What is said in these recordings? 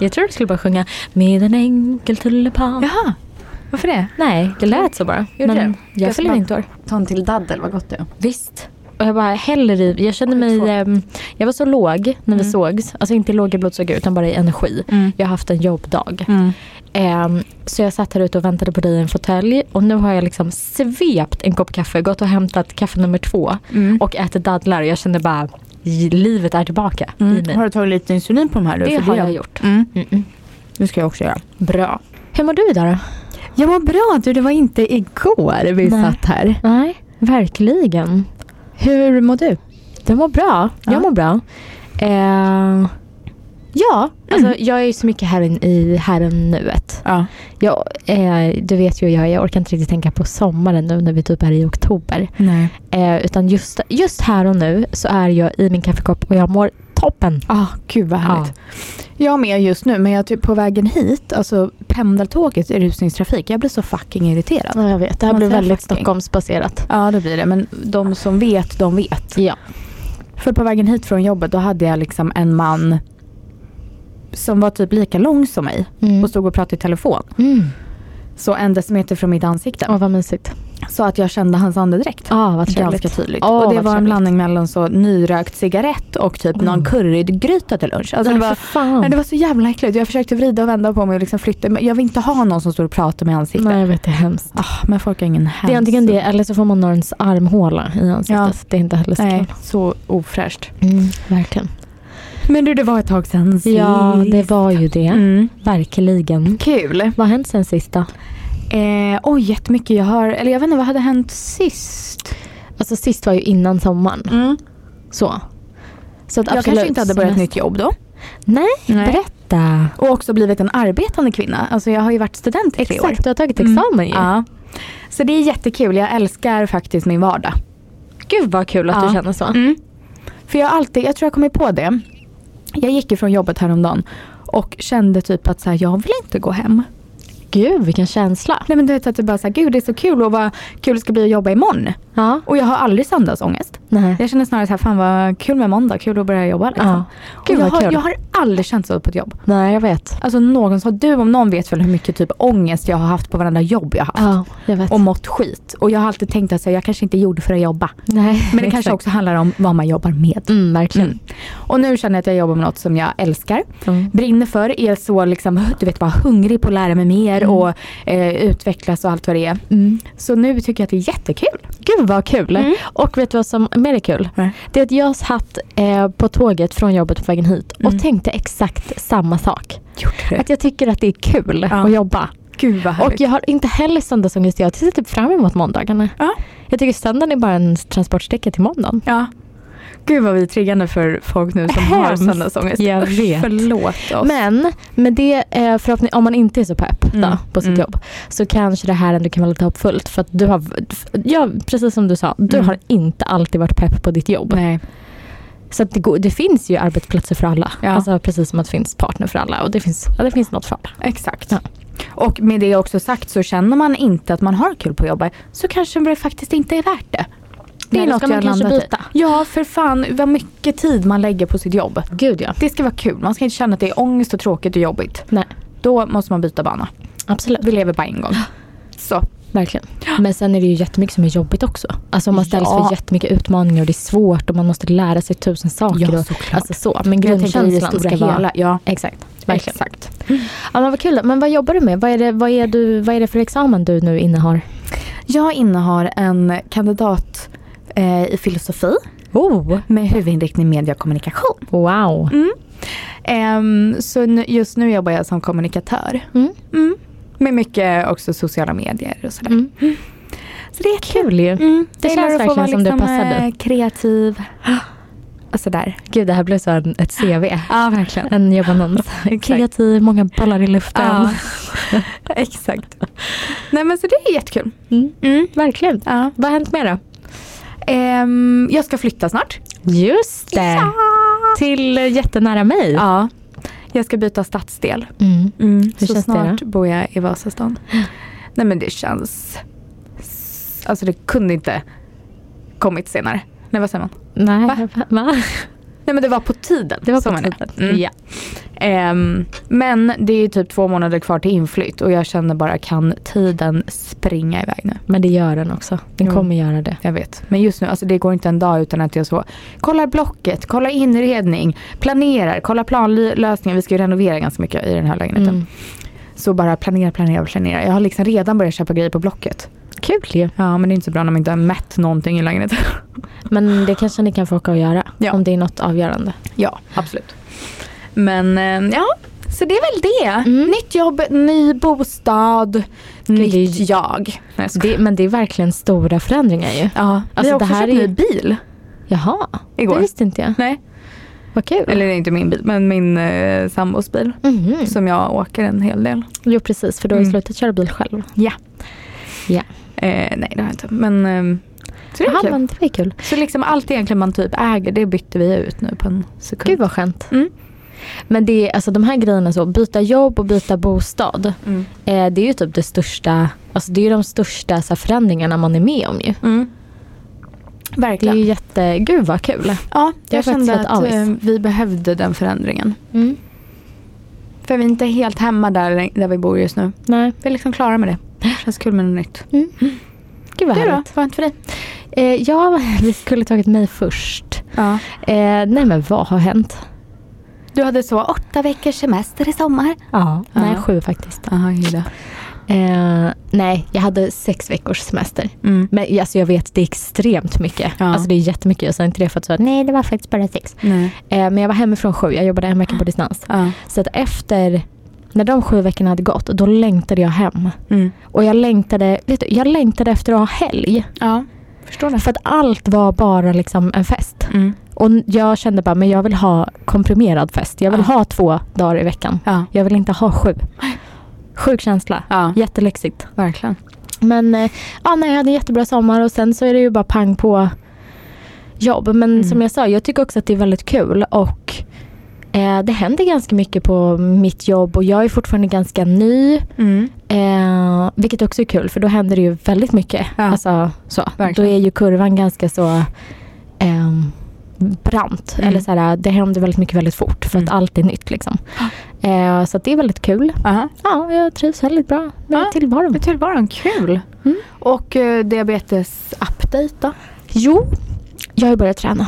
Jag tror du skulle bara sjunga med en enkel tulipan. Jaha, varför det? Nej, det lät så bara. Gjorde Men det? jag fyller inte år. Ta en till daddel, vad gott det är. Visst. Och jag bara häller i. Jag kände mig, ehm, jag var så låg när vi Mm. sågs. Alltså inte låg i blodsocker utan bara i energi. Mm. Jag har haft en jobbdag. Mm. Ehm, så jag satt här ute och väntade på dig i en fåtölj. Och nu har jag liksom svept en kopp kaffe, gått och hämtat kaffe nummer två. Mm. Och ätit dadlar. Och jag kände bara, livet är tillbaka i Mm. mig. Har du tagit lite insulin på de här? nu? Det har jag gjort. Mm. Mm-mm. Det ska jag också göra. Bra. Hur mår du idag då? Jag mår bra du, det var inte igår vi Nej. satt här. Nej, verkligen. Hur mår du? Det mår bra. Ja. Jag mår bra. Eh, ja, alltså jag är ju så mycket här i här och nuet. Ja. Jag, eh, du vet ju jag jag orkar inte riktigt tänka på sommaren nu när vi typ är i oktober. Nej. Eh, utan just, just här och nu så är jag i min kaffekopp och jag mår toppen. Ah, gud vad härligt. Jag med just nu, men jag typ på vägen hit, alltså pendeltåget i rusningstrafik, jag blir så fucking irriterad. Ja, jag vet. Det här Man blir väldigt fucking. Stockholmsbaserat. Ja, det blir det. Men de som vet, de vet. Ja. För på vägen hit från jobbet, då hade jag liksom en man som var typ lika lång som mig Mm. och stod och pratade i telefon. Mm. Så en decimeter från mitt ansikte. Åh, vad mysigt. Så att jag kände hans andedräkt. Vad trevligt. Ganska tydligt. Åh, och det var en blandning mellan så nyrökt cigarett och typ någon Mm. currygryta till lunch. Alltså det, var, nej, det var så jävla äckligt. Jag försökte vrida och vända på mig och liksom flytta. Men jag vill inte ha någon som står och pratar med ansiktet. Nej, jag vet. Det är hemskt. Ah, men folk har ingen Det hänsyn. är antingen det eller så får man Norrens armhåla i ansiktet. Ja. Det är inte heller så Nej, så ofräscht. Mm, verkligen. Men du, det var ett tag sedan Ja, sist. det var ju det. Mm. Verkligen. Kul. Vad har hänt sen sist då? Eh, oj, jättemycket. Jag har, eller jag vet inte, vad hade hänt sist? Alltså sist var ju innan sommaren. Mm. Så. så att Jag kanske inte hade börjat semester. nytt jobb då. Nej, Nej. berätta. Och också blivit en arbetande kvinna. Alltså jag har ju varit student i tre år. Exakt, du har tagit Mm. examen ju. Ja. Så det är jättekul. Jag älskar faktiskt min vardag. Gud vad kul att Ja. du känner så. Mm. För jag alltid, jag tror jag kommit på det. Jag gick ifrån jobbet häromdagen och kände typ att så här, jag vill inte gå hem. Gud vilken känsla. Nej men du vet att det bara så här, gud det är så kul och vad kul det ska bli att jobba imorgon. Ja. Och jag har aldrig söndagsångest. Nej. Jag känner snarare så här, fan vad kul med måndag, kul att börja jobba liksom. Ja. Gud jag, har, kul. jag har aldrig känt så på ett jobb. Nej jag vet. Alltså någon sa, du om någon vet väl hur mycket typ ångest jag har haft på varenda jobb jag har haft. Ja, jag vet. Och mått skit. Och jag har alltid tänkt att här, jag kanske inte gjorde för att jobba. Nej, Men det kanske också handlar om vad man jobbar med. Mm, verkligen. Mm. Och nu känner jag att jag jobbar med något som jag älskar, Mm. brinner för, är så liksom, du vet bara hungrig på att lära mig mer Mm. och eh, utvecklas och allt vad det är. Mm. Så nu tycker jag att det är jättekul. Gud vad kul. Mm. Och vet du vad som mer är kul? Nej. Det är att jag satt eh, på tåget från jobbet på vägen hit och Mm. tänkte exakt samma sak. Att jag tycker att det är kul Ja. att jobba. Gud vad Och jag har inte heller söndagsångest. Jag ser typ fram emot måndagarna. Ja. Jag tycker söndagen är bara en transportsträcka till måndagen. Ja. Gud vad vi är triggande för folk nu som har Hemskt. söndagsångest. Jag vet. Förlåt oss. Men med det, förhoppning, om man inte är så pepp Mm. då, på sitt Mm. jobb så kanske det här ändå kan vara lite hoppfullt. För att du har, ja, precis som du sa, du Mm. har inte alltid varit pepp på ditt jobb. Nej. Så det, går, det finns ju arbetsplatser för alla. Ja. Alltså precis som att det finns partner för alla och det finns, ja, det finns något för alla. Exakt. Ja. Och med det också sagt så känner man inte att man har kul på jobbet så kanske det faktiskt inte är värt det. Det är då något ska man jag kanske landat i. byta. Ja, för fan vad mycket tid man lägger på sitt jobb. Gud ja. Det ska vara kul. Man ska inte känna att det är ångest och tråkigt och jobbigt. Nej, Då måste man byta bana. absolut. Vi lever bara en gång. Så. Verkligen. Men sen är det ju jättemycket som är jobbigt också. Alltså man ställs Ja. för jättemycket utmaningar och det är svårt och man måste lära sig tusen saker. och, såklart. alltså så. Men grundkänslan ska vara... hela. Ja, Exakt. Verkligen. exakt. Ja, men vad kul. Men vad jobbar du med? Vad är, det, vad, är du, vad är det för examen du nu innehar? Jag innehar en kandidat eh, i filosofi Oh, med huvudinriktning media och kommunikation. wow. Mm. Ehm, så nu, just nu jobbar jag som kommunikatör. Mm. Mm. Med mycket också sociala medier och sådär. Mm. Så det är kul. Ju. Mm. Det Jag känns verkligen vara som du liksom, passar eh, dit. kreativ. Och sådär. Gud, det här blev så en, ett CV. Ja, verkligen. En jobbannons. Kreativ, många bollar i luften. Ja. Exakt. Nej men så det är jättekul. Mm. Mm. Verkligen. Ja. Vad har hänt mer då? Ehm, jag ska flytta snart. Just det. Till eh, jättenära mig. Ja. Jag ska byta stadsdel. Mm. Mm. Hur så känns det snart då? bor jag i Vasastan. Nej men det känns... Alltså det kunde inte kommit senare. Nej vad säger man? Nej, Va? va? Nej men det var på tiden. Det var på tiden. Mm. Ja. Ehm, men det är typ två månader kvar till inflytt och jag känner bara kan tiden springa iväg nu? Men det gör den också. Den Jo. kommer göra det. Jag vet. Men just nu, alltså det går inte en dag utan att jag så kollar blocket, kollar inredning, planerar, kollar planlösningar. Vi ska ju renovera ganska mycket i den här lägenheten. Mm. Så bara planera, planera, planera. Jag har liksom redan börjat köpa grejer på blocket. Kul ju. Ja men det är inte så bra när man inte har mätt någonting i lägenheten. Men det kanske ni kan få åka och göra. Ja. Om det är något avgörande. ja, absolut. Men eh, ja, så det är väl det. Mm. Nytt jobb, ny bostad, nytt det- jag. Nej, jag. Det, men det är verkligen stora förändringar ju. Ja, vi Alltså, har också det här köpt är ny bil Jaha, igår. det visste inte jag. Nej, Vad kul. eller det är inte min bil men min eh, sambos bil. Mhm. Som jag åker en hel del. Jo precis, för du har ju Mm. slutat köra bil själv. Ja. Ja. Eh, nej det har jag inte. Men eh, så det är kul. men det var kul. Så liksom allt egentligen man typ äger det bytte vi ut nu på en sekund. Gud vad skönt. Mm. Men det är, alltså de här grejerna så, byta jobb och byta bostad. Mm. Eh, det är ju typ det största, alltså det är de största så här, förändringarna man är med om ju. Mm. Det är Verkligen. ju jätte, gud vad kul. Ja, Jag är jag kände att avis. eh, vi behövde den förändringen. Mm. För vi är inte helt hemma där, där vi bor just nu. Nej, Vi är liksom klara med det. Känns kul med något nytt. gud vad Du då? härligt. Vad har hänt för dig? Eh, ja, vi skulle tagit mig först. Ja. Eh, nej men vad har hänt? Du hade så åtta veckors semester i sommar. Ja. Nej, Ja. sju faktiskt. Gilla. Eh, nej, jag hade sex veckors semester. Mm. Men alltså, jag vet det är extremt mycket. Ja. Alltså det är jättemycket. Jag sa inte det för att säga nej det var faktiskt bara sex. Nej. Eh, men jag var hemifrån sju. Jag jobbade en vecka på distans. Ja. Så att efter, när de sju veckorna hade gått, då längtade jag hem. Mm. Och jag längtade, vet du, jag längtade efter att ha helg. ja, förstår det. För att allt var bara liksom en fest. Mm. Och jag kände bara, men jag vill ha komprimerad fest. Jag vill Ja. ha två dagar i veckan. Ja, Jag vill inte ha sju. Sjuk känsla. ja. Jättelyxigt. verkligen. Men eh, ja, nej, jag hade en jättebra sommar och sen så är det ju bara pang på jobb. Men Mm. som jag sa, jag tycker också att det är väldigt kul och eh, det händer ganska mycket på mitt jobb och jag är fortfarande ganska ny. Mm. Eh, vilket också är kul för då händer det ju väldigt mycket. Ja. Alltså, så. Då är ju kurvan ganska så ehm, brant. Mm. Eller så här, det händer väldigt mycket väldigt fort för att Mm. allt är nytt. Liksom. Eh, så att det är väldigt kul. Aha. Ja, jag trivs väldigt bra med Ja. tillvaron. Med tillvaron, kul. Mm. Och uh, diabetes-update då? Jo, jag har börjat träna.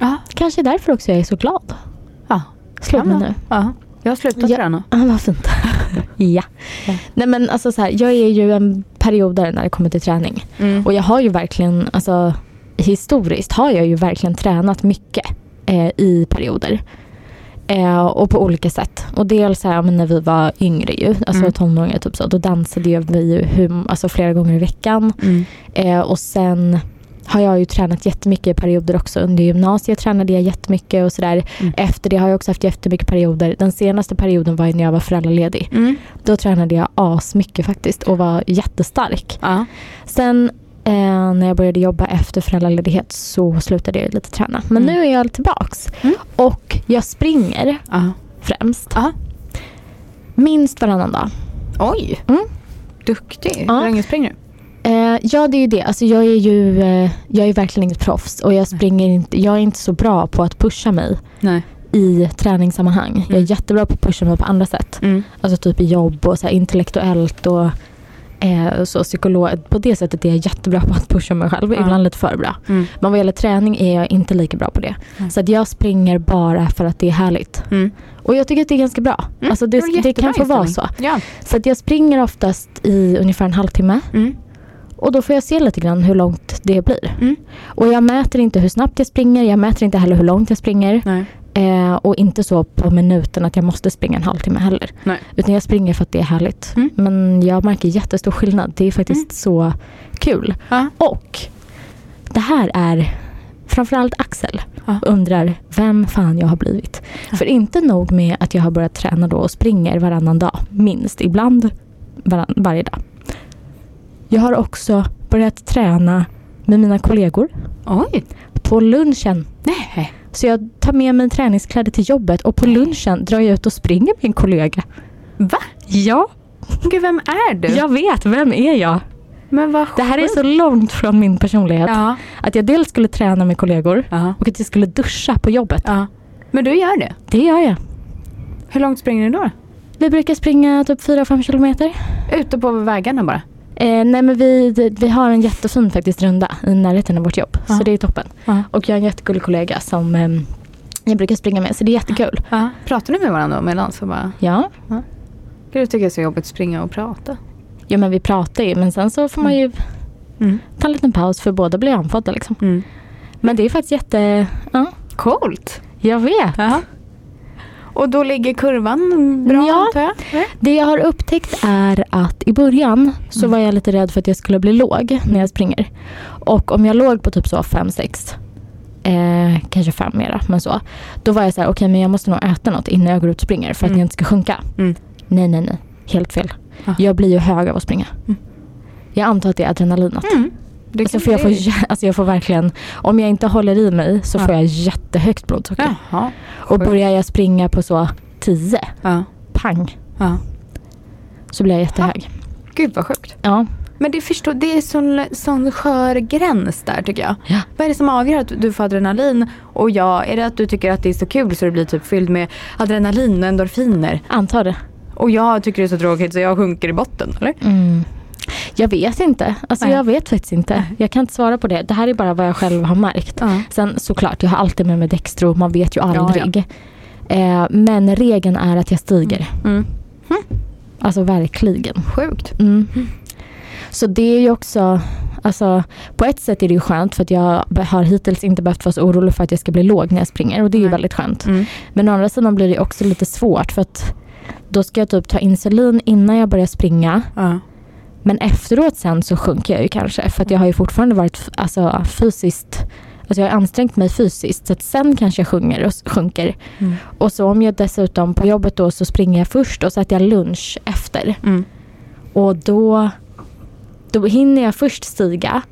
Ja. Kanske därför också jag är så glad. Ja. Mig vara. nu. ja. Jag har slutat Ja. träna. Ja, vad fint. ja. Ja. Nej men alltså så här, jag är ju en periodare när det kommer till träning. Mm. Och jag har ju verkligen, alltså historiskt har jag ju verkligen tränat mycket eh, i perioder. Eh, och på olika sätt. Och dels här, när vi var yngre ju, alltså Mm. tonåringar typ så, då dansade vi ju hur, alltså, flera gånger i veckan. Mm. Eh, och sen har jag ju tränat jättemycket i perioder också. Under gymnasiet tränade jag jättemycket och sådär. Mm. Efter det har jag också haft jättemycket perioder. Den senaste perioden var när jag var föräldraledig. Mm. Då tränade jag asmycket faktiskt och var jättestark. Ja. Sen eh, när jag började jobba efter föräldraledighet så slutade jag lite träna. Men Mm. nu är jag tillbaks. Mm. Och jag springer Ja. främst. Ja. Minst varannan dag. Oj. Mm. Duktig. Ja. Hur länge springer du? Ja det är ju det. Alltså, jag är ju eh, jag är verkligen inget proffs och jag springer inte, jag är inte så bra på att pusha mig Nej. i träningssammanhang. Jag är Mm. jättebra på att pusha mig på andra sätt. Mm. Alltså typ i jobb och så här intellektuellt och eh, så psykolog. På det sättet är jag jättebra på att pusha mig själv. Ja. Ibland lite för bra. Mm. Men vad gäller träning är jag inte lika bra på det. Mm. Så att jag springer bara för att det är härligt. Mm. Och jag tycker att det är ganska bra. Mm, Alltså det det, det kan få vara så. Ja. Så att jag springer oftast i ungefär en halvtimme. Mm. Och då får jag se lite grann hur långt det blir. Mm. Och jag mäter inte hur snabbt jag springer. Jag mäter inte heller hur långt jag springer. Eh, och inte så på minuten att jag måste springa en halvtimme heller. Nej. Utan jag springer för att det är härligt. Mm. Men jag märker jättestor skillnad. Det är faktiskt så kul. Ja. Och det här är framförallt Axel Ja. undrar vem fan jag har blivit. Ja. För inte nog med att jag har börjat träna då och springer varannan dag, minst. Ibland varann, varje dag. Jag har också börjat träna med mina kollegor Oj. på lunchen. Nej. Så jag tar med mig träningskläder till jobbet och på lunchen drar jag ut och springer med en kollega. Va? Ja, Gud, vem är du? jag vet. Vem är jag? Men vad Det här är så långt från min personlighet. Ja. Att jag dels skulle träna med kollegor Ja. och att jag skulle duscha på jobbet. ja. Men du gör det? Det gör jag. Hur långt springer du då? Vi brukar springa typ 4-5 kilometer. Ute på vägarna bara? Eh, nej men vi, vi har en jättefin faktiskt runda i närheten av vårt jobb. Ja. Så det är toppen. Ja. Och jag har en jättegullig kollega som ehm, jag brukar springa med så det är jättekul. ja. Pratar ni med varandra då mellan så bara? Ja, Gud, jag tycker det är så jobbigt att springa och prata. ja men vi pratar ju men sen så får man ju Mm. ta en liten paus för båda blir andfådda liksom. Mm. Men det är faktiskt jätte, ja, Coolt. jag vet. Och då ligger kurvan bra Ja. antar jag? Nej? Det jag har upptäckt är att i början så Mm. var jag lite rädd för att jag skulle bli låg när jag springer. Och om jag låg på typ så 5-6, eh, kanske 5 mera, men så. Då var jag så här, okej men jag måste nog äta något innan jag går ut och springer för att Mm. jag inte ska sjunka. Mm. Nej, nej, nej. Helt fel. Ah. Jag blir ju hög av att springa. Mm. Jag antar att det är adrenalinet. Mm. Det Alltså för jag, får, alltså jag får verkligen, om jag inte håller i mig så Ja. får jag jättehögt blodsocker. Jaha. Och börjar jag springa på så 10, Ja. pang, ja. så blir jag jättehög. Gud vad sjukt. Ja. Men det, förstår, det är sån, sån skör gräns där tycker jag. Ja. Vad är det som avgör att du får adrenalin och jag, är det att du tycker att det är så kul så det blir typ fylld med adrenalin och endorfiner? Antar det. Och jag tycker det är så tråkigt så jag sjunker i botten, eller? Mm. Jag vet inte. Alltså Nej. jag vet faktiskt inte. Jag kan inte svara på det. Det här är bara vad jag själv har märkt. Ja. Sen såklart, jag har alltid med mig Dextro. Man vet ju Ja, ja. aldrig. Eh, men regeln är att jag stiger. Mm. Alltså verkligen. Sjukt. Mm. Så det är ju också, alltså på ett sätt är det ju skönt för att jag har hittills inte behövt vara så orolig för att jag ska bli låg när jag springer och det är ju väldigt skönt. Mm. Men å andra sidan blir det också lite svårt för att då ska jag typ ta insulin innan jag börjar springa. Ja. Men efteråt sen så sjunker jag ju kanske för att jag har ju fortfarande varit alltså, fysiskt Alltså jag har ansträngt mig fysiskt så att sen kanske jag sjunger och sjunker. Mm. Och så om jag dessutom på jobbet då så springer jag först och så äter jag lunch efter. Mm. Och då, då hinner jag först stiga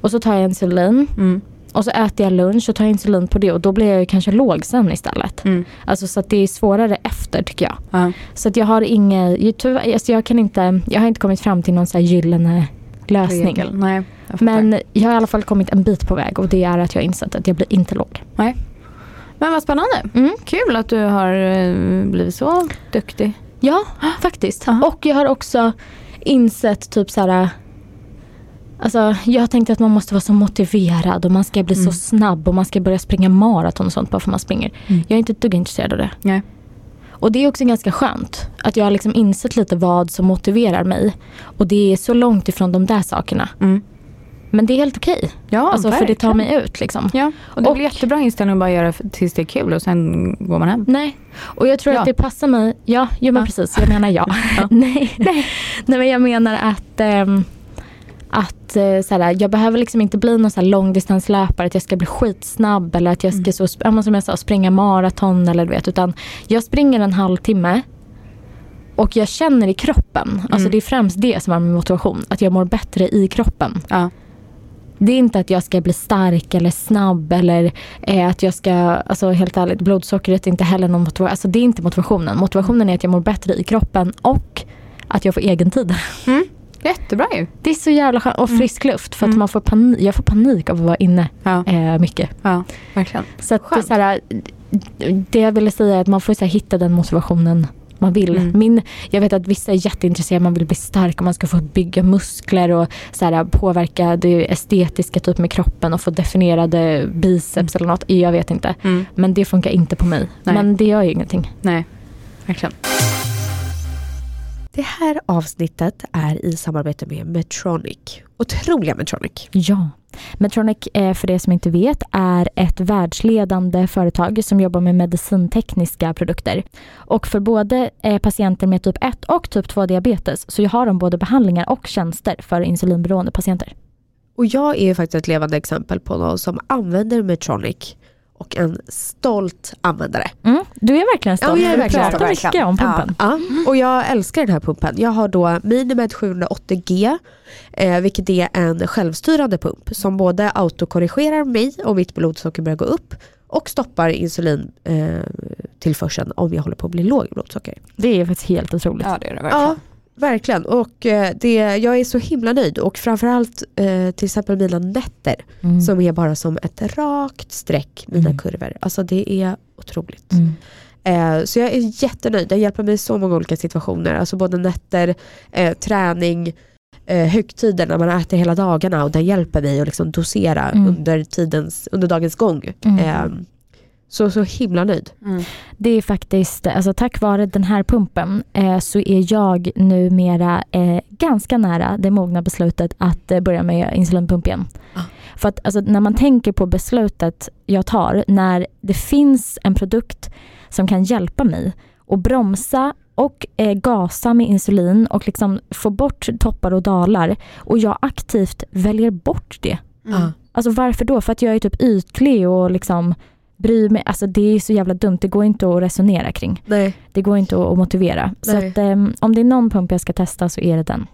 och så tar jag insulin Mm. Och så äter jag lunch och tar insulin på det och då blir jag ju kanske sen istället. Mm. Alltså så att det är svårare efter tycker jag. Ja. Så att jag har inget, tyvärr, alltså jag kan inte, jag har inte kommit fram till någon så här gyllene lösning. Nej, jag. Men jag har i alla fall kommit en bit på väg och det är att jag har insett att jag blir inte låg. Men vad spännande. Mm. Kul att du har eh, blivit så duktig. Ja, faktiskt. Ja. Och jag har också insett typ så här. Alltså, jag har tänkt att man måste vara så motiverad och man ska bli Mm. så snabb och man ska börja springa maraton och sånt bara för man springer. Mm. Jag är inte ett dugg intresserad av det. Nej. Och det är också ganska skönt att jag har liksom insett lite vad som motiverar mig. Och det är så långt ifrån de där sakerna. Mm. Men det är helt okej. Ja, alltså för det tar mig ut liksom. Ja, och det Och- blir jättebra inställning att bara göra tills det är kul och sen går man hem. Nej, och jag tror Ja. att det passar mig. Ja, jo men Ja. precis. Jag menar ja. Ja. Nej. Nej. men jag menar att, ehm, att eh, såhär, jag behöver liksom inte bli någon så här långdistanslöpare, att jag ska bli skitsnabb eller att jag ska Mm. så, som jag sa, springa maraton eller du vet. Utan jag springer en halvtimme och jag känner i kroppen, alltså Mm. det är främst det som är min motivation, att jag mår bättre i kroppen. Ja. Det är inte att jag ska bli stark eller snabb eller eh, att jag ska, alltså helt ärligt, blodsockret är inte heller någon motivation. Alltså det är inte motivationen. Motivationen är att jag mår bättre i kroppen och att jag får egen tid. Mm. Jättebra ju. Det är så jävla skönt. Och frisk luft för att Mm. man får panik, jag får panik av att vara inne Ja, eh, mycket. ja verkligen. Så att det, så här, det jag ville säga är att man får så här, hitta den motivationen man vill. Mm. Min, jag vet att vissa är jätteintresserade, man vill bli stark och man ska få bygga muskler och så här, påverka det estetiska typ med kroppen och få definierade biceps eller något. Jag vet inte. Mm. Men det funkar inte på mig. Nej. Men det gör ju ingenting. Nej, verkligen. Det här avsnittet är i samarbete med Medtronic. Otroliga Medtronic. Ja. Medtronic, eh, för det som inte vet, är ett världsledande företag som jobbar med medicintekniska produkter. Och för både eh, patienter med typ 1 och typ 2 diabetes så har de både behandlingar och tjänster för insulinberoende patienter. Och jag är faktiskt ett levande exempel på någon som använder Medtronic och en stolt användare. Mm. Du är verkligen stolt. Ja, jag är Du verkligen pratar stolt. mycket om pumpen. Ja, och jag älskar den här pumpen. Jag har då Minimed 780G, eh, vilket är en självstyrande pump som både autokorrigerar mig om mitt blodsocker börjar gå upp och stoppar insulintillförseln eh, tillförseln om jag håller på att bli låg i blodsocker. Det är faktiskt helt otroligt. Ja det är det verkligen. Ja, verkligen. Och eh, det, jag är så himla nöjd och framförallt eh, till exempel mina nätter Mm. som är bara som ett rakt streck, mina Mm. kurvor. Alltså det är otroligt. Mm. Eh, så jag är jättenöjd, den hjälper mig i så många olika situationer. Alltså både nätter, eh, träning, eh, högtider när man äter hela dagarna och den hjälper mig att liksom dosera Mm. under, tidens, under dagens gång. Mm. Så, så himla nöjd. Mm. Det är faktiskt, alltså tack vare den här pumpen eh, så är jag numera eh, ganska nära det mogna beslutet att eh, börja med insulinpump igen. Ah. För att alltså, när man tänker på beslutet jag tar, när det finns en produkt som kan hjälpa mig att bromsa och eh, gasa med insulin och liksom få bort toppar och dalar och jag aktivt väljer bort det. Mm. Alltså varför då? För att jag är typ ytlig och liksom bryr mig. Alltså det är så jävla dumt. Det går inte att resonera kring. Nej. Det går inte att, motivera. Så Nej. att, ehm, om det är någon pump jag ska testa så är det den.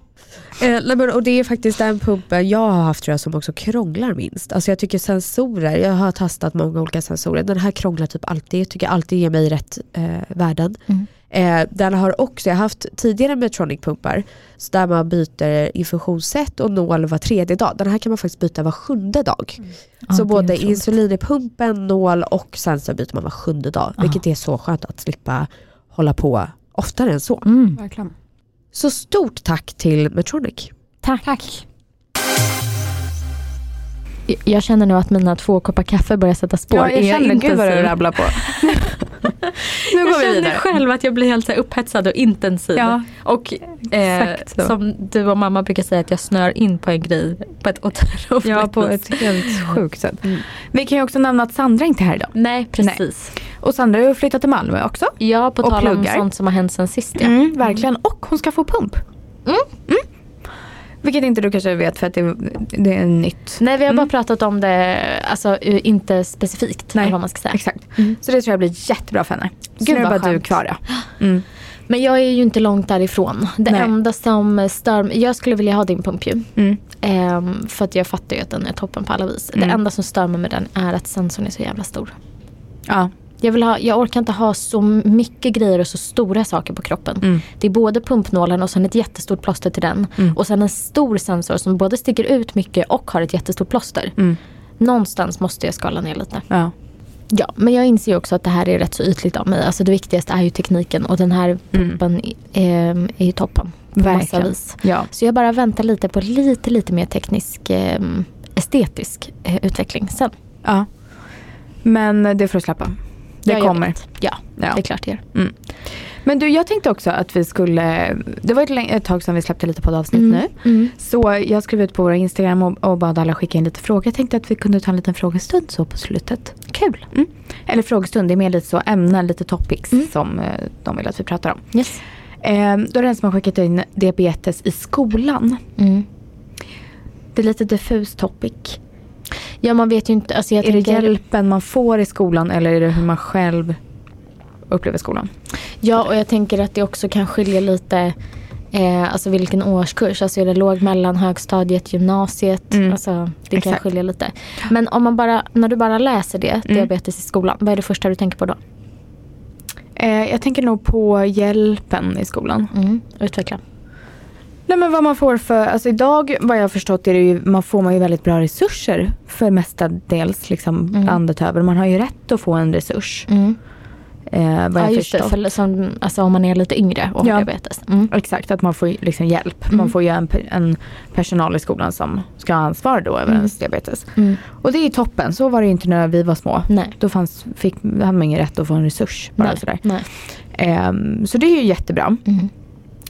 Eh, och det är faktiskt den pumpen jag har haft tror jag, som också krånglar minst. Alltså jag tycker sensorer, jag har testat många olika sensorer, den här krånglar typ alltid, jag tycker alltid ger mig rätt eh, värden. Mm. Eh, den har också, jag har haft tidigare Medtronic-pumpar så där man byter infusionssätt och nål var tredje dag. Den här kan man faktiskt byta var sjunde dag. Ja, så det är både otroligt. insulin i pumpen, nål och sensor byter man var sjunde dag. Ja. Vilket är så skönt att slippa hålla på oftare än så. Mm. Verkligen. Så stort tack till Medtronic. Tack. Tack. Jag känner nu att mina två koppar kaffe börjar sätta spår. Ja, jag Är känner, gud vad du rabblar på. nu går jag vi känner vidare. själv att jag blir helt så upphetsad och intensiv. Ja, Och eh, som du och mamma brukar säga att jag snör in på en grej på ett otroligt ja, på ett helt sjukt sätt. Mm. Vi kan ju också nämna att Sandra inte är här idag. Nej, precis. Och Sandra har ju flyttat till Malmö också. Ja, på tal om sånt som har hänt sen sist. Ja. Mm, verkligen. Och hon ska få pump. Mm. Vilket inte du kanske vet för att det, det är nytt. Nej, vi har bara Mm. pratat om det, alltså inte specifikt Nej. vad man ska säga. Exakt. Mm. Så det tror jag blir jättebra för henne. Så Gud, nu är bara du skönt. kvar ja. Mm. Men jag är ju inte långt därifrån. Det Nej. enda som stör mig, jag skulle vilja ha din pump ju. Mm. Ehm, för att jag fattar ju att den är toppen på alla vis. Mm. Det enda som stör mig med den är att sensorn är så jävla stor. Ja. Jag, vill ha, jag orkar inte ha så mycket grejer och så stora saker på kroppen. Mm. Det är både pumpnålen och sen ett jättestort plåster till den. Mm. Och sen en stor sensor som både sticker ut mycket och har ett jättestort plåster. Mm. Någonstans måste jag skala ner lite. Ja. Ja, men jag inser också att det här är rätt så ytligt av mig. Alltså det viktigaste är ju tekniken och den här pumpen är, är ju toppen. På massa Verkligen. vis. ja. Så jag bara väntar lite på lite, lite mer teknisk, eh, estetisk eh, utveckling sen. ja. Men det får du släppa. Det kommer. Ja, Ja. det är klart det gör. Men du, jag tänkte också att vi skulle, det var ett, ett tag sedan vi släppte lite poddavsnitt nu. Mm. Så jag skrev ut på våra Instagram och, och bad alla skicka in lite frågor. Jag tänkte att vi kunde ta en liten frågestund så på slutet. Kul. Mm. Eller frågestund, det är mer lite så ämnen, lite topics Mm. som eh, de vill att vi pratar om. Yes. Eh, då är det en som har skickat in diabetes i skolan. Mm. Det är lite diffus topic. Ja, man vet ju inte. Alltså är det tänker, hjälpen man får i skolan eller är det hur man själv upplever skolan? Ja, och jag tänker att det också kan skilja lite eh, alltså vilken årskurs. Alltså är det låg, mellan, högstadiet, gymnasiet. Mm. Alltså det kan Exakt. skilja lite. Men om man bara, när du bara läser det, Mm. diabetes i skolan. Vad är det första du tänker på då? Eh, jag tänker nog på hjälpen i skolan. Mm. Utveckla. Nej men vad man får för, alltså idag vad jag har förstått är det ju, man får man ju väldigt bra resurser för mestadels liksom Mm. landet över. Man har ju rätt att få en resurs. Mm. Eh, vad Ja, jag just det. förstått. För, som, alltså om man är lite yngre och Ja. har diabetes. Mm. Exakt, att man får liksom hjälp. Mm. Man får ju en, en personal i skolan som ska ha ansvar då över Mm. ens diabetes. Mm. Och det är toppen, så var det ju inte när vi var små. Nej. Då fanns, fick, hade man ingen rätt att få en resurs. Bara Nej. sådär. Nej. Ehm, så det är ju jättebra. Mm.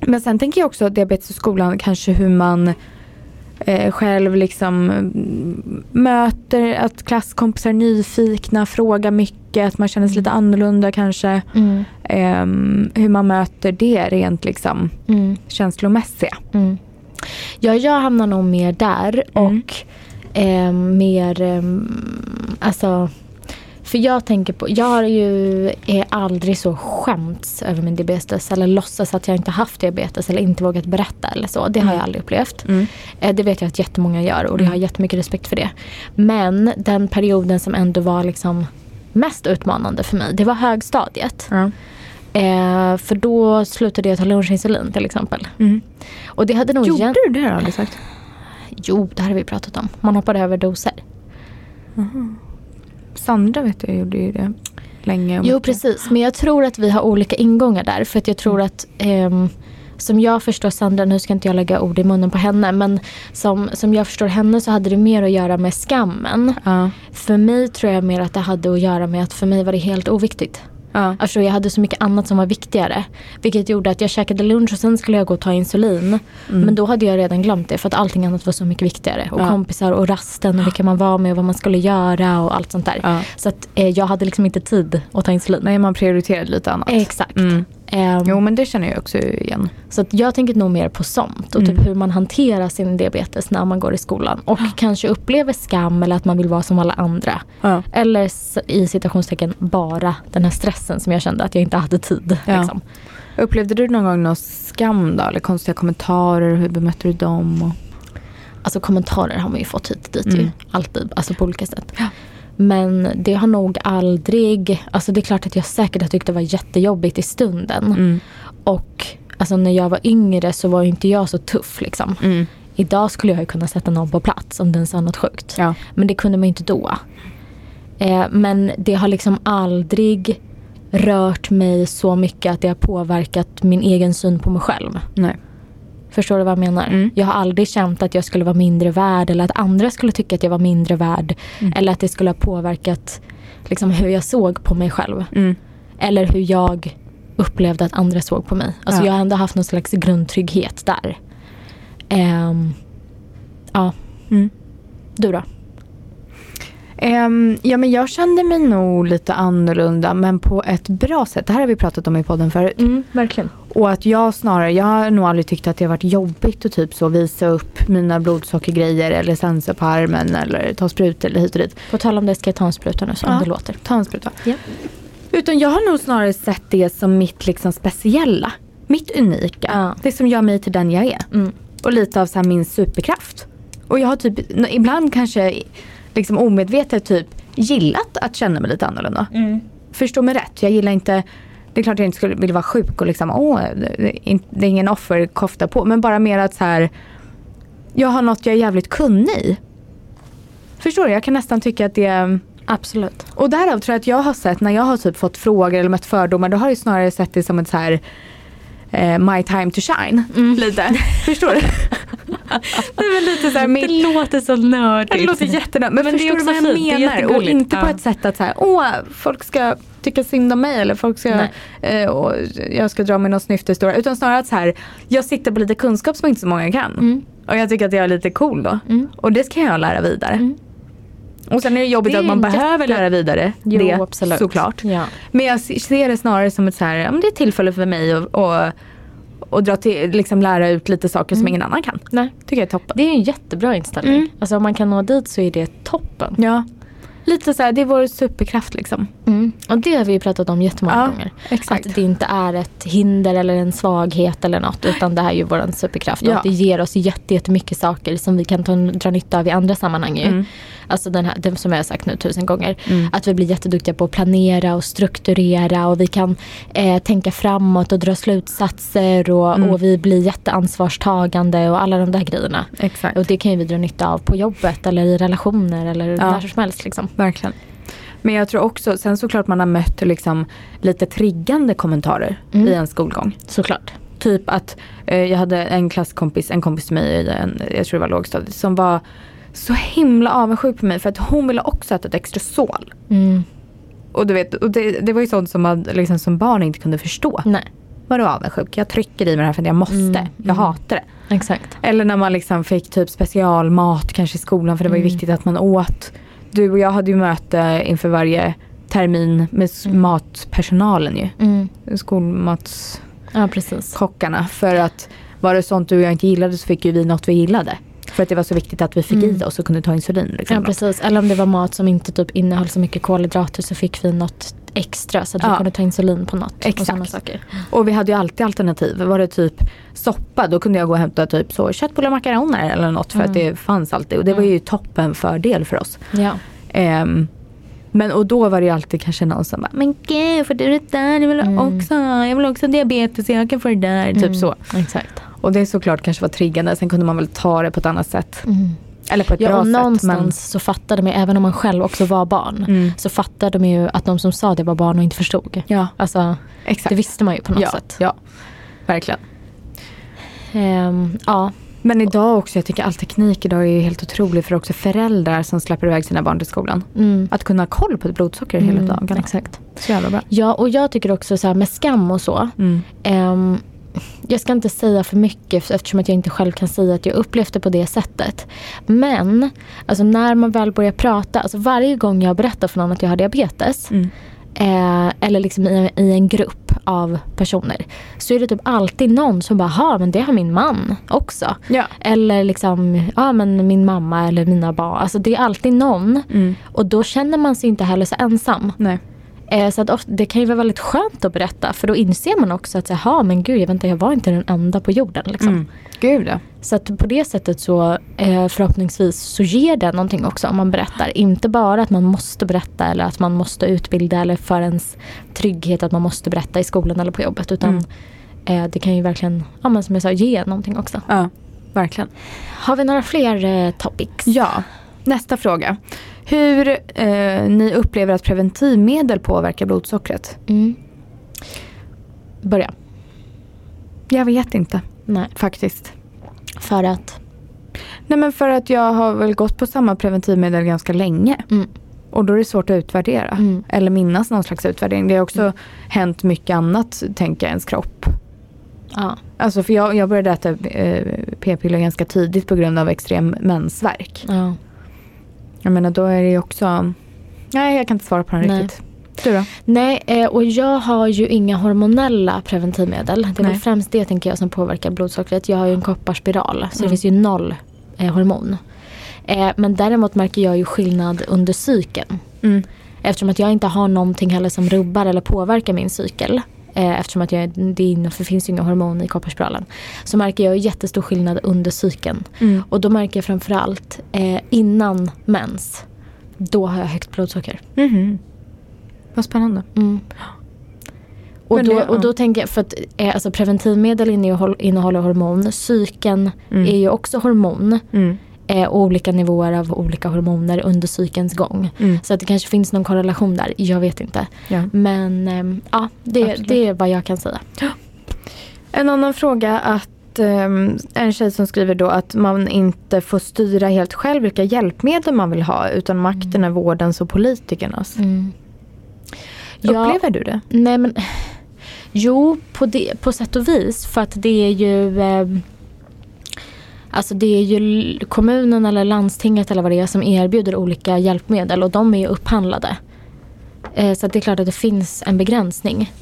Men sen tänker jag också diabetes i skolan, kanske hur man eh, själv liksom mm, möter att klasskompisar är nyfikna, frågar mycket, att man känner sig lite annorlunda kanske. Mm. Ehm, hur man möter det rent liksom Mm. känslomässiga. Mm. Ja, jag hamnar nog mer där Mm. och eh, mer, eh, alltså För jag tänker på, jag har ju är aldrig så skämts över min diabetes eller låtsas att jag inte haft diabetes eller inte vågat berätta eller så. Det har Mm. jag aldrig upplevt. Mm. Eh, Det vet jag att jättemånga gör och jag har Mm. jättemycket respekt för det. Men den perioden som ändå var liksom mest utmanande för mig, det var högstadiet. Ja. Eh, för då slutade jag ta lunchinsulin till exempel. Mm. Och det hade nog Gjorde du det har du aldrig sagt? Jo, det här har vi pratat om. Man hoppade över doser. Sandra vet jag gjorde ju det länge. Jo mycket. precis, men jag tror att vi har olika ingångar där. För att jag tror att ehm, som jag förstår Sandra, nu ska inte jag lägga ord i munnen på henne, men som, som jag förstår henne så hade det mer att göra med skammen. Ja. För mig tror jag mer att det hade att göra med att för mig var det helt oviktigt. Ja. Alltså jag hade så mycket annat som var viktigare. Vilket gjorde att jag käkade lunch och sen skulle jag gå och ta insulin. Mm. Men då hade jag redan glömt det för att allting annat var så mycket viktigare. Och Ja. kompisar och rasten och vilka man var med och vad man skulle göra och allt sånt där. Ja. Så att eh, jag hade liksom inte tid att ta insulin. Nej, man prioriterade lite annat. Exakt. Mm. Ehm, Jo, men det känner jag också igen. Så jag tänker nog mer på sånt och Mm. typ hur man hanterar sin diabetes när man går i skolan. Och kanske upplever skam eller att man vill vara som alla andra. Ja. Eller i citationstecken bara den här stressen som jag kände att jag inte hade tid. Ja. Liksom. Upplevde du någon gång någon skam då? Eller konstiga kommentarer? Hur bemötte du dem? Och... Alltså kommentarer har man ju fått hit dit ju. Mm. Alltid, alltså på olika sätt. Ja. Men det har nog aldrig, alltså det är klart att jag säkert har tyckt det var jättejobbigt i stunden. Mm. Och alltså när jag var yngre så var inte jag så tuff liksom. Mm. Idag skulle jag ju kunna sätta någon på plats om den sa något sjukt. Ja. Men det kunde man inte då. Eh, men det har liksom aldrig rört mig så mycket att det har påverkat min egen syn på mig själv. Nej. Förstår du vad jag menar? Mm. Jag har aldrig känt att jag skulle vara mindre värd eller att andra skulle tycka att jag var mindre värd. Mm. Eller att det skulle ha påverkat liksom, hur jag såg på mig själv. Mm. Eller hur jag upplevde att andra såg på mig. Alltså Ja. jag har ändå haft någon slags grundtrygghet där. Ehm, ja, Mm. du då? Ehm, ja, men jag kände mig nog lite annorlunda men på ett bra sätt. Det här har vi pratat om i podden förut. Mm, verkligen. Och att jag snarare, jag har nog aldrig tyckt att det har varit jobbigt att typ så visa upp mina blodsockergrejer eller sensa på armen eller ta sprutor eller hit och dit. På tal om det ska jag ta en spruta nu som Ja. det låter. Ta en spruta. Ja. Utan jag har nog snarare sett det som mitt liksom speciella. Mitt unika. Ja. Det som gör mig till den jag är. Mm. Och lite av så här min superkraft. Och jag har typ ibland kanske liksom omedvetet typ gillat att känna mig lite annorlunda. Förstå mig rätt. Jag gillar inte det är klart jag inte skulle vilja vara sjuk och liksom, åh, det är är ingen offerkofta på. Men bara mer att så här, jag har något jag är jävligt kunnig i. Förstår du? Jag kan nästan tycka att det Absolut. och därav tror jag att jag har sett när jag har typ fått frågor eller mött fördomar då har jag snarare sett det som ett så här eh, my time to shine. Mm. Lite. Förstår du? det är väl lite så här mitt, låter så nördigt. det låter jättenödigt. Men, Men det förstår du vad jag fint, det menar? Och inte på Ja. ett sätt att så här, åh, folk ska tycka synd om mig eller folk ska, Nej. eh, och jag ska dra mig någon snyfthistoria. Utan snarare att så här, jag sitter på lite kunskap som inte så många kan. Mm. Och jag tycker att jag är lite cool då. Mm. Och det ska jag lära vidare. Och sen är det jobbigt Det är att man en behöver jätte- lära vidare Jo, det absolut. såklart. Ja. Men jag ser det snarare som ett så här, det är ett tillfälle för mig att och, och dra till, liksom lära ut lite saker som Mm. ingen annan kan. Nej. Tycker jag är toppen. Det är en jättebra inställning. Mm. Alltså om man kan nå dit så är det toppen. Ja. Lite så här, det är vår superkraft liksom. Mm. Och det har vi ju pratat om jättemånga Ja, gånger. exakt. Att det inte är ett hinder eller en svaghet eller något utan det här är ju vår superkraft. Ja. Och att det ger oss jätte- jättemycket saker som vi kan ta, dra nytta av i andra sammanhang. Ju. Mm. Alltså den här, det som jag har sagt nu tusen gånger. Mm. Att vi blir jätteduktiga på att planera och strukturera och vi kan eh, tänka framåt och dra slutsatser och, Mm. och vi blir jätteansvarstagande och alla de där grejerna. Exakt. Och det kan ju vi dra nytta av på jobbet eller i relationer eller Ja. när som helst. Liksom. Verkligen. Men jag tror också, sen såklart man har mött liksom lite triggande kommentarer Mm. i en skolgång. Såklart. Typ att eh, jag hade en klasskompis, en kompis till mig i en, jag tror det var lågstadiet, som var så himla avundsjuk på mig för att hon ville också äta ett extra sol. Mm. Och du vet, och det, det var ju sånt som man liksom, som barn inte kunde förstå. Nej, Vadå avundsjuk? Jag trycker i mig det här för att jag måste. Mm, Jag mm. hatar det. exakt. Eller när man liksom fick typ specialmat kanske i skolan för det var ju Mm. viktigt att man åt. Du och jag hade ju möte inför varje termin med Mm. matpersonalen ju. Mm. Skolmatskockarna. Ja, precis. För att var det sånt du och jag inte gillade så fick ju vi något vi gillade. För att det var så viktigt att vi fick Mm. i oss och kunde ta insulin. Liksom. Ja precis, eller om det var mat som inte typ innehöll så mycket kolhydrater så fick vi något extra så att vi Ja. kunde ta insulin på något. Och Exakt. sådana saker. Och vi hade ju alltid alternativ. Var det typ soppa då kunde jag gå och hämta typ så köttbullar och makaroner eller något för att Mm. det fanns alltid. Och det var ju toppen fördel för oss. Ja. Ehm, men och då var det ju alltid kanske någon som bara Men gud får du det där? Jag vill Mm. också Jag vill också ha diabetes jag kan få det där. Typ Mm, så. Exakt. Och det såklart kanske var triggande. Sen kunde man väl ta det på ett annat sätt. Mm. Eller på ett Ja bra och sätt. någonstans så fattade man, även om man själv också var barn, Men, mm, så fattade man ju att de som sa det var barn och inte förstod. ja, Alltså exakt. det visste man ju på något ja, sätt. ja, verkligen. Ehm, ja. Men idag också, jag tycker all teknik idag är helt otrolig för också föräldrar som släpper iväg sina barn till skolan. Mm. Att kunna ha koll på ett blodsocker hela Mm, dagen. Exakt. Så jävla bra. Ja och jag tycker också så här med skam och så. Mm. Ehm, jag ska inte säga för mycket eftersom att jag inte själv kan säga att jag upplevt det på det sättet. Men alltså när man väl börjar prata, alltså varje gång jag berättar för någon att jag har diabetes Mm. eh, eller liksom i, i en grupp av personer så är det typ alltid någon som bara, ha men det har min man också. Ja. Eller liksom, ja men min mamma eller mina barn. Alltså det är alltid någon. Mm. Och då känner man sig inte heller så ensam. Nej. Eh, så att ofta, det kan ju vara väldigt skönt att berätta för då inser man också att jaha men gud jag, vänta, jag var inte den enda på jorden. Liksom. Mm. Gud ja. Så att på det sättet så eh, förhoppningsvis så ger det någonting också om man berättar. Inte bara att man måste berätta eller att man måste utbilda eller för ens trygghet att man måste berätta i skolan eller på jobbet. Utan Mm. eh, det kan ju verkligen, ja, men som jag sa, ge någonting också. Ja, verkligen. Har vi några fler topics? Ja, nästa fråga. Hur eh, ni upplever att preventivmedel påverkar blodsockret? Mm. Börja. Jag vet inte Nej, faktiskt. för att. Nej men för att jag har väl gått på samma preventivmedel ganska länge. Mm. Och då är det svårt att utvärdera. Mm. Eller minnas någon slags utvärdering. Det har också hänt mycket annat, tänker jag, ens kropp. Ja. Alltså för jag, jag började äta eh, p-piller ganska tidigt på grund av extrem mensvärk. ja. Jag menar då är det ju också... Nej, jag kan inte svara på den Nej. riktigt. Du då? Nej, eh, och jag har ju inga hormonella preventivmedel. Det är väl främst det tänker jag som påverkar blodsockret. Jag har ju en kopparspiral så det Mm. finns ju noll eh, hormon. Eh, men däremot märker jag ju skillnad under cykeln. Mm. Eftersom att jag inte har någonting heller som rubbar eller påverkar min cykel. Eh, eftersom att jag, det, för det finns ju inga hormon i kopparspiralen. Så märker jag jättestor skillnad under cykeln. Mm. Och då märker jag framförallt eh, innan mens. Då har jag högt blodsocker. Mhm. Vad spännande. Mm. Och, då, och då tänker jag, för att eh, alltså preventivmedel innehåll, innehåller hormon. Cykeln Mm. är ju också hormon. Mm. Eh, och olika nivåer av olika hormoner under cykelns gång. Mm. Så att det kanske finns någon korrelation där. Jag vet inte. Ja. Men ehm, ja, det, det är vad jag kan säga. En annan fråga att ehm, en tjej som skriver då att man inte får styra helt själv vilka hjälpmedel man vill ha utan makten är vårdens och politikernas. Mm. Ja, Upplever du det? nej men Jo, på, det, på sätt och vis. För att det är ju ehm, Alltså det är ju kommunen eller landstinget eller vad det är som erbjuder olika hjälpmedel och de är ju upphandlade. Eh, så att det är klart att det finns en begränsning.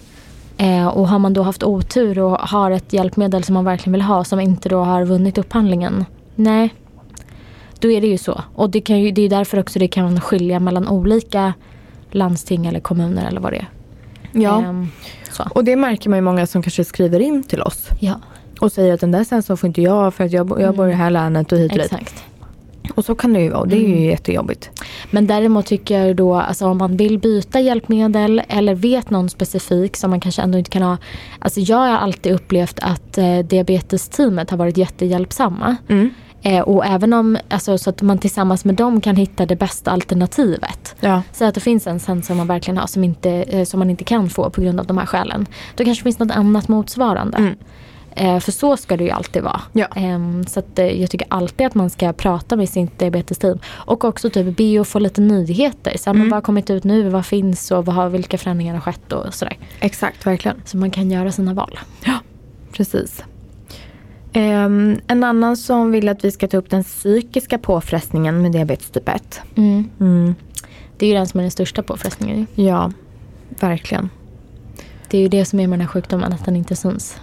Eh, och har man då haft otur och har ett hjälpmedel som man verkligen vill ha som inte då har vunnit upphandlingen. Nej, då är det ju så. Och det, kan ju, det är därför också det kan skilja mellan olika landsting eller kommuner eller vad det är. Ehm, så. Och det märker man ju många som kanske skriver in till oss Ja, och säger att den där sensorn får inte jag för att jag, jag bor i det här länet och hit och exakt. Och så kan det ju vara och det är ju Mm. jättejobbigt. Men däremot tycker jag då, alltså om man vill byta hjälpmedel eller vet någon specifik som man kanske ändå inte kan ha. Alltså jag har alltid upplevt att eh, diabetesteamet har varit jättehjälpsamma. Mm. Eh, och även om, alltså, så att man tillsammans med dem kan hitta det bästa alternativet. Ja. Så att det finns en sensor man verkligen har som, inte, eh, som man inte kan få på grund av de här skälen. Då kanske det finns något annat motsvarande. Mm. Eh, för så ska det ju alltid vara. Ja. Ehm, så eh, jag tycker alltid att man ska prata med sitt diabetesteam. Och också typ be att få lite nyheter. Så här, Mm. vad har kommit ut nu? Vad finns? Och vad har, vilka förändringar har skett? Och sådär. Exakt, verkligen. Så man kan göra sina val. Precis. Ehm, en annan som vill att vi ska ta upp den psykiska påfrestningen med diabetes typ 1. Mm. Mm. Det är ju den som är den största påfrestningen. Ja, verkligen. Det är ju det som är med den här sjukdomen, att den inte syns.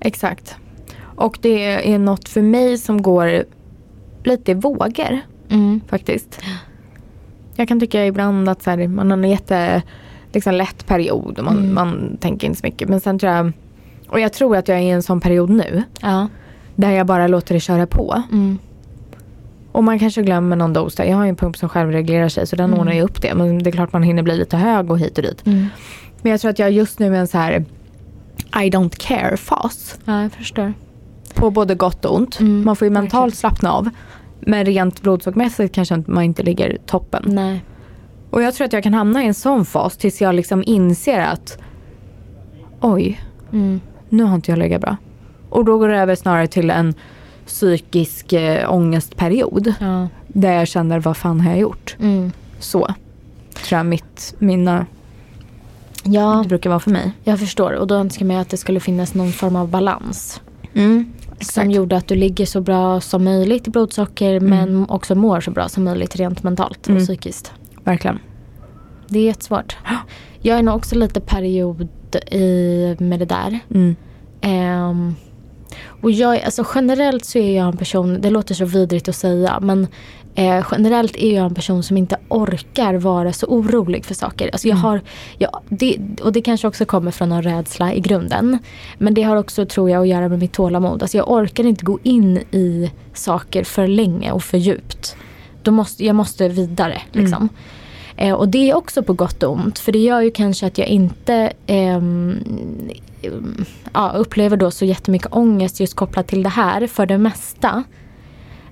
Exakt. Och det är något för mig som går lite i vågor Mm. faktiskt. Jag kan tycka ibland att så här, man har en jätte liksom, lätt period och man, Mm. man tänker inte så mycket. Men sen tror jag, och jag tror att jag är i en sån period nu Ja. där jag bara låter det köra på. Mm. Och man kanske glömmer någon dos. Jag har ju en pump som självreglerar sig så den Mm. ordnar ju upp det. Men det är klart man hinner bli lite hög och hit och dit. Mm. Men jag tror att jag just nu är en så här I don't care-fas. Ja, jag förstår. På både gott och ont. Mm, Man får ju mentalt verkligen. slappna av. Men rent blodsockermässigt kanske man inte ligger toppen. Nej. Och jag tror att jag kan hamna i en sån fas tills jag liksom inser att oj, Mm. nu har inte jag legat bra. Och då går det över snarare till en psykisk äh, ångestperiod. Ja. Där jag känner vad fan har jag gjort? Mm. Så tror jag mitt, mina, Ja, det brukar vara för mig. jag förstår. Och då önskar man att det skulle finnas någon form av balans. Mm. Som gjorde att du ligger så bra som möjligt i blodsocker men också mår så bra som möjligt rent mentalt och Mm. psykiskt. Verkligen. Det är jättesvårt. Jag är nog också lite period i, med det där. Mm. Ehm, och jag, alltså generellt så är jag en person, det låter så vidrigt att säga, men eh, generellt är jag en person som inte orkar vara så orolig för saker. Alltså jag Mm. har, jag, det, och det kanske också kommer från någon rädsla i grunden. Men det har också, tror jag, att göra med mitt tålamod. Alltså jag orkar inte gå in i saker för länge och för djupt. Då måste, jag måste vidare. Liksom. Eh, och det är också på gott och ont. För det gör ju kanske att jag inte ehm, ja, upplever då så jättemycket ångest just kopplat till det här för det mesta.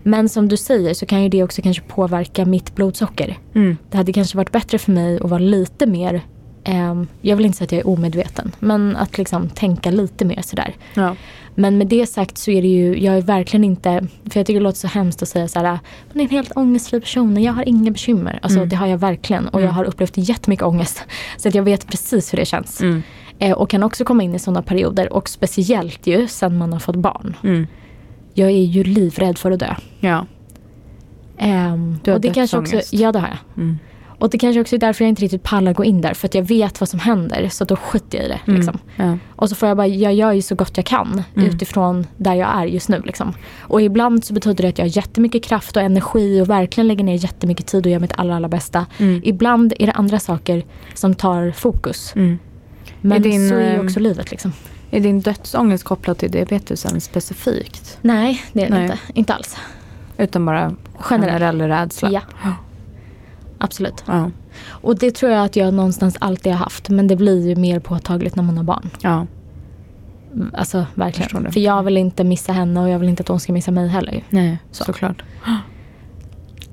Men som du säger så kan ju det också kanske påverka mitt blodsocker. Mm. Det hade kanske varit bättre för mig att vara lite mer, ehm, jag vill inte säga att jag är omedveten, men att liksom tänka lite mer sådär. Ja. Men med det sagt så är det ju, jag är verkligen inte, för jag tycker det låter så hemskt att säga så här, man är en helt ångestfri person, jag har inga bekymmer. Alltså Mm. det har jag verkligen och jag Mm. har upplevt jättemycket ångest. Så att jag vet precis hur det känns. Mm. Eh, och kan också komma in i sådana perioder och speciellt ju sen man har fått barn. Mm. Jag är ju livrädd för att dö. Ja. Ehm, Du har och det kanske också, ja det har jag. Mm. Och det kanske också är därför jag inte riktigt pallar gå in där. För att jag vet vad som händer. Så då skiter jag i det. Mm. Liksom. Ja. Och så får jag bara, jag gör ju så gott jag kan Mm. utifrån där jag är just nu. Liksom. Och ibland så betyder det att jag har jättemycket kraft och energi och verkligen lägger ner jättemycket tid och gör mitt allra, allra bästa. Mm. Ibland är det andra saker som tar fokus. Mm. Men din, så är ju ehm, också livet liksom. Är din dödsångest kopplad till diabetesen specifikt? Nej, det är det Nej. inte. Inte alls. Utan bara Generell. generell rädsla? Ja. Absolut. Ja. Och det tror jag att jag någonstans alltid har haft. Men det blir ju mer påtagligt när man har barn. ja. Mm, Alltså verkligen. det. För jag vill inte missa henne och jag vill inte att hon ska missa mig heller. Nej, Så. såklart.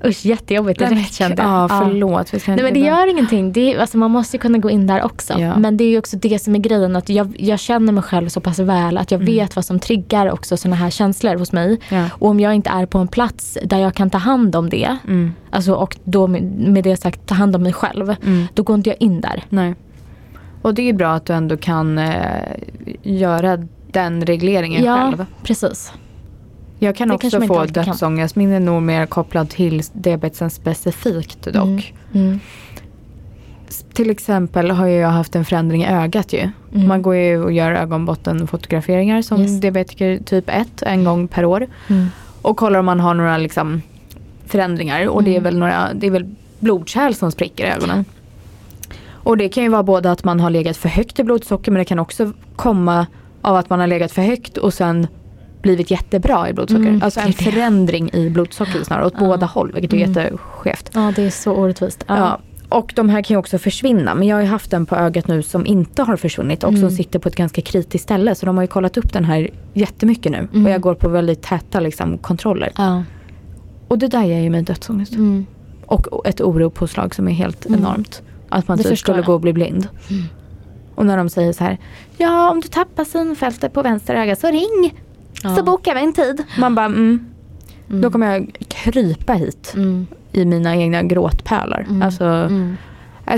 Usch, jättejobbigt direkt kände jag. Ja, förlåt. Ska Nej men det gör ingenting. Det är, alltså, man måste kunna gå in där också. Ja. Men det är ju också det som är grejen. Att jag, jag känner mig själv så pass väl att jag Mm. vet vad som triggar också sådana här känslor hos mig. Ja. Och om jag inte är på en plats där jag kan ta hand om det. Mm. Alltså, och då med, med det sagt ta hand om mig själv. Mm. Då går inte jag in där. Nej. Och det är bra att du ändå kan eh, göra den regleringen ja, själv. precis. Jag kan Det också få dödsångest. Min är nog mer kopplad till diabetesen specifikt dock. Mm. Mm. Till exempel har jag haft en förändring i ögat ju. Mm. Man går ju och gör ögonbottenfotograferingar som Yes. diabetiker typ 1 en gång per år. Mm. Och kollar om man har några liksom, förändringar. Och det är Mm. väl några, det är väl blodkärl som spricker i ögonen. Och det kan ju vara både att man har legat för högt i blodsocker men det kan också komma av att man har legat för högt och sen blivit jättebra i blodsocker. Mm, alltså en förändring i blodsocker snarare åt Ja. båda håll vilket är Mm. jätteskevt. Ja, det är så orättvist. Ja. Ja. Och de här kan ju också försvinna. Men jag har ju haft den på ögat nu som inte har försvunnit och som Mm. sitter på ett ganska kritiskt ställe. Så de har ju kollat upp den här jättemycket nu. Mm. Och jag går på väldigt täta liksom, kontroller. Ja. Och det där ger ju mig dödsångest. Mm. Och ett oropåslag som är helt Mm. enormt. Att man typ skulle jag. gå och bli blind. Mm. Och när de säger så här. Ja om du tappar synfältet på vänster öga så ring. Ja. Så bokar vi en tid. Man bara mm. Mm. Då kommer jag krypa hit Mm. i mina egna gråtpölar. Mm. Alltså, Mm.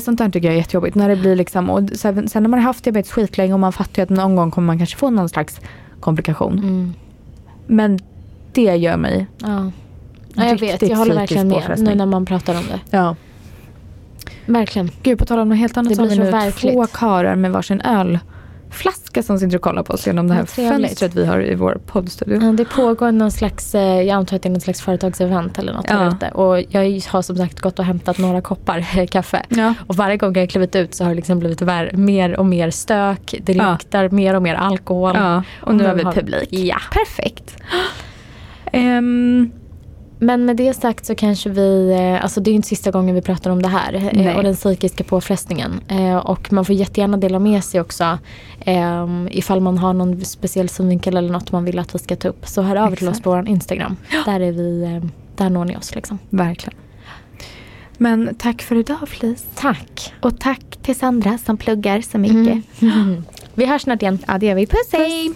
sånt där tycker jag är jättejobbigt. När det blir liksom, och sen, sen när man har haft diabetes skitlänge och man fattar ju att någon gång kommer man kanske få någon slags komplikation. Mm. Men det gör mig. Ja. ja, jag vet. Jag håller verkligen med nu när man pratar om det. Ja. Verkligen. Gud på tal om något helt annat Det så har vi nu verkligt. två karar med varsin öl flaska som sitter och kollar på oss genom det här trevligt. fönstret vi har i vår poddstudio. Ja, Det pågår någon slags, eh, jag antar att det är någon slags företagsevent eller något Ja. där ute. Och jag har som sagt gått och hämtat några koppar kaffe. Ja. Och varje gång jag har klivit ut så har det liksom blivit mer och mer stök. Det Ja. luktar mer och mer alkohol. ja, och nu har vi publik. Ja. Perfekt. Ehm, Men med det sagt så kanske vi, eh, alltså det är inte sista gången vi pratar om det här eh, Nej. och den psykiska påfrestningen. Eh, Och man får jättegärna dela med sig också ifall man har någon speciell synvinkel eller något man vill att vi ska ta upp. Så hör av er till oss Exakt. på vår Instagram. Där, är vi, där når ni oss liksom. verkligen. Men tack för idag Flis. Tack. Och tack till Sandra som pluggar så mycket. Vi hörs snart igen. Ja det gör vi. Puss hej!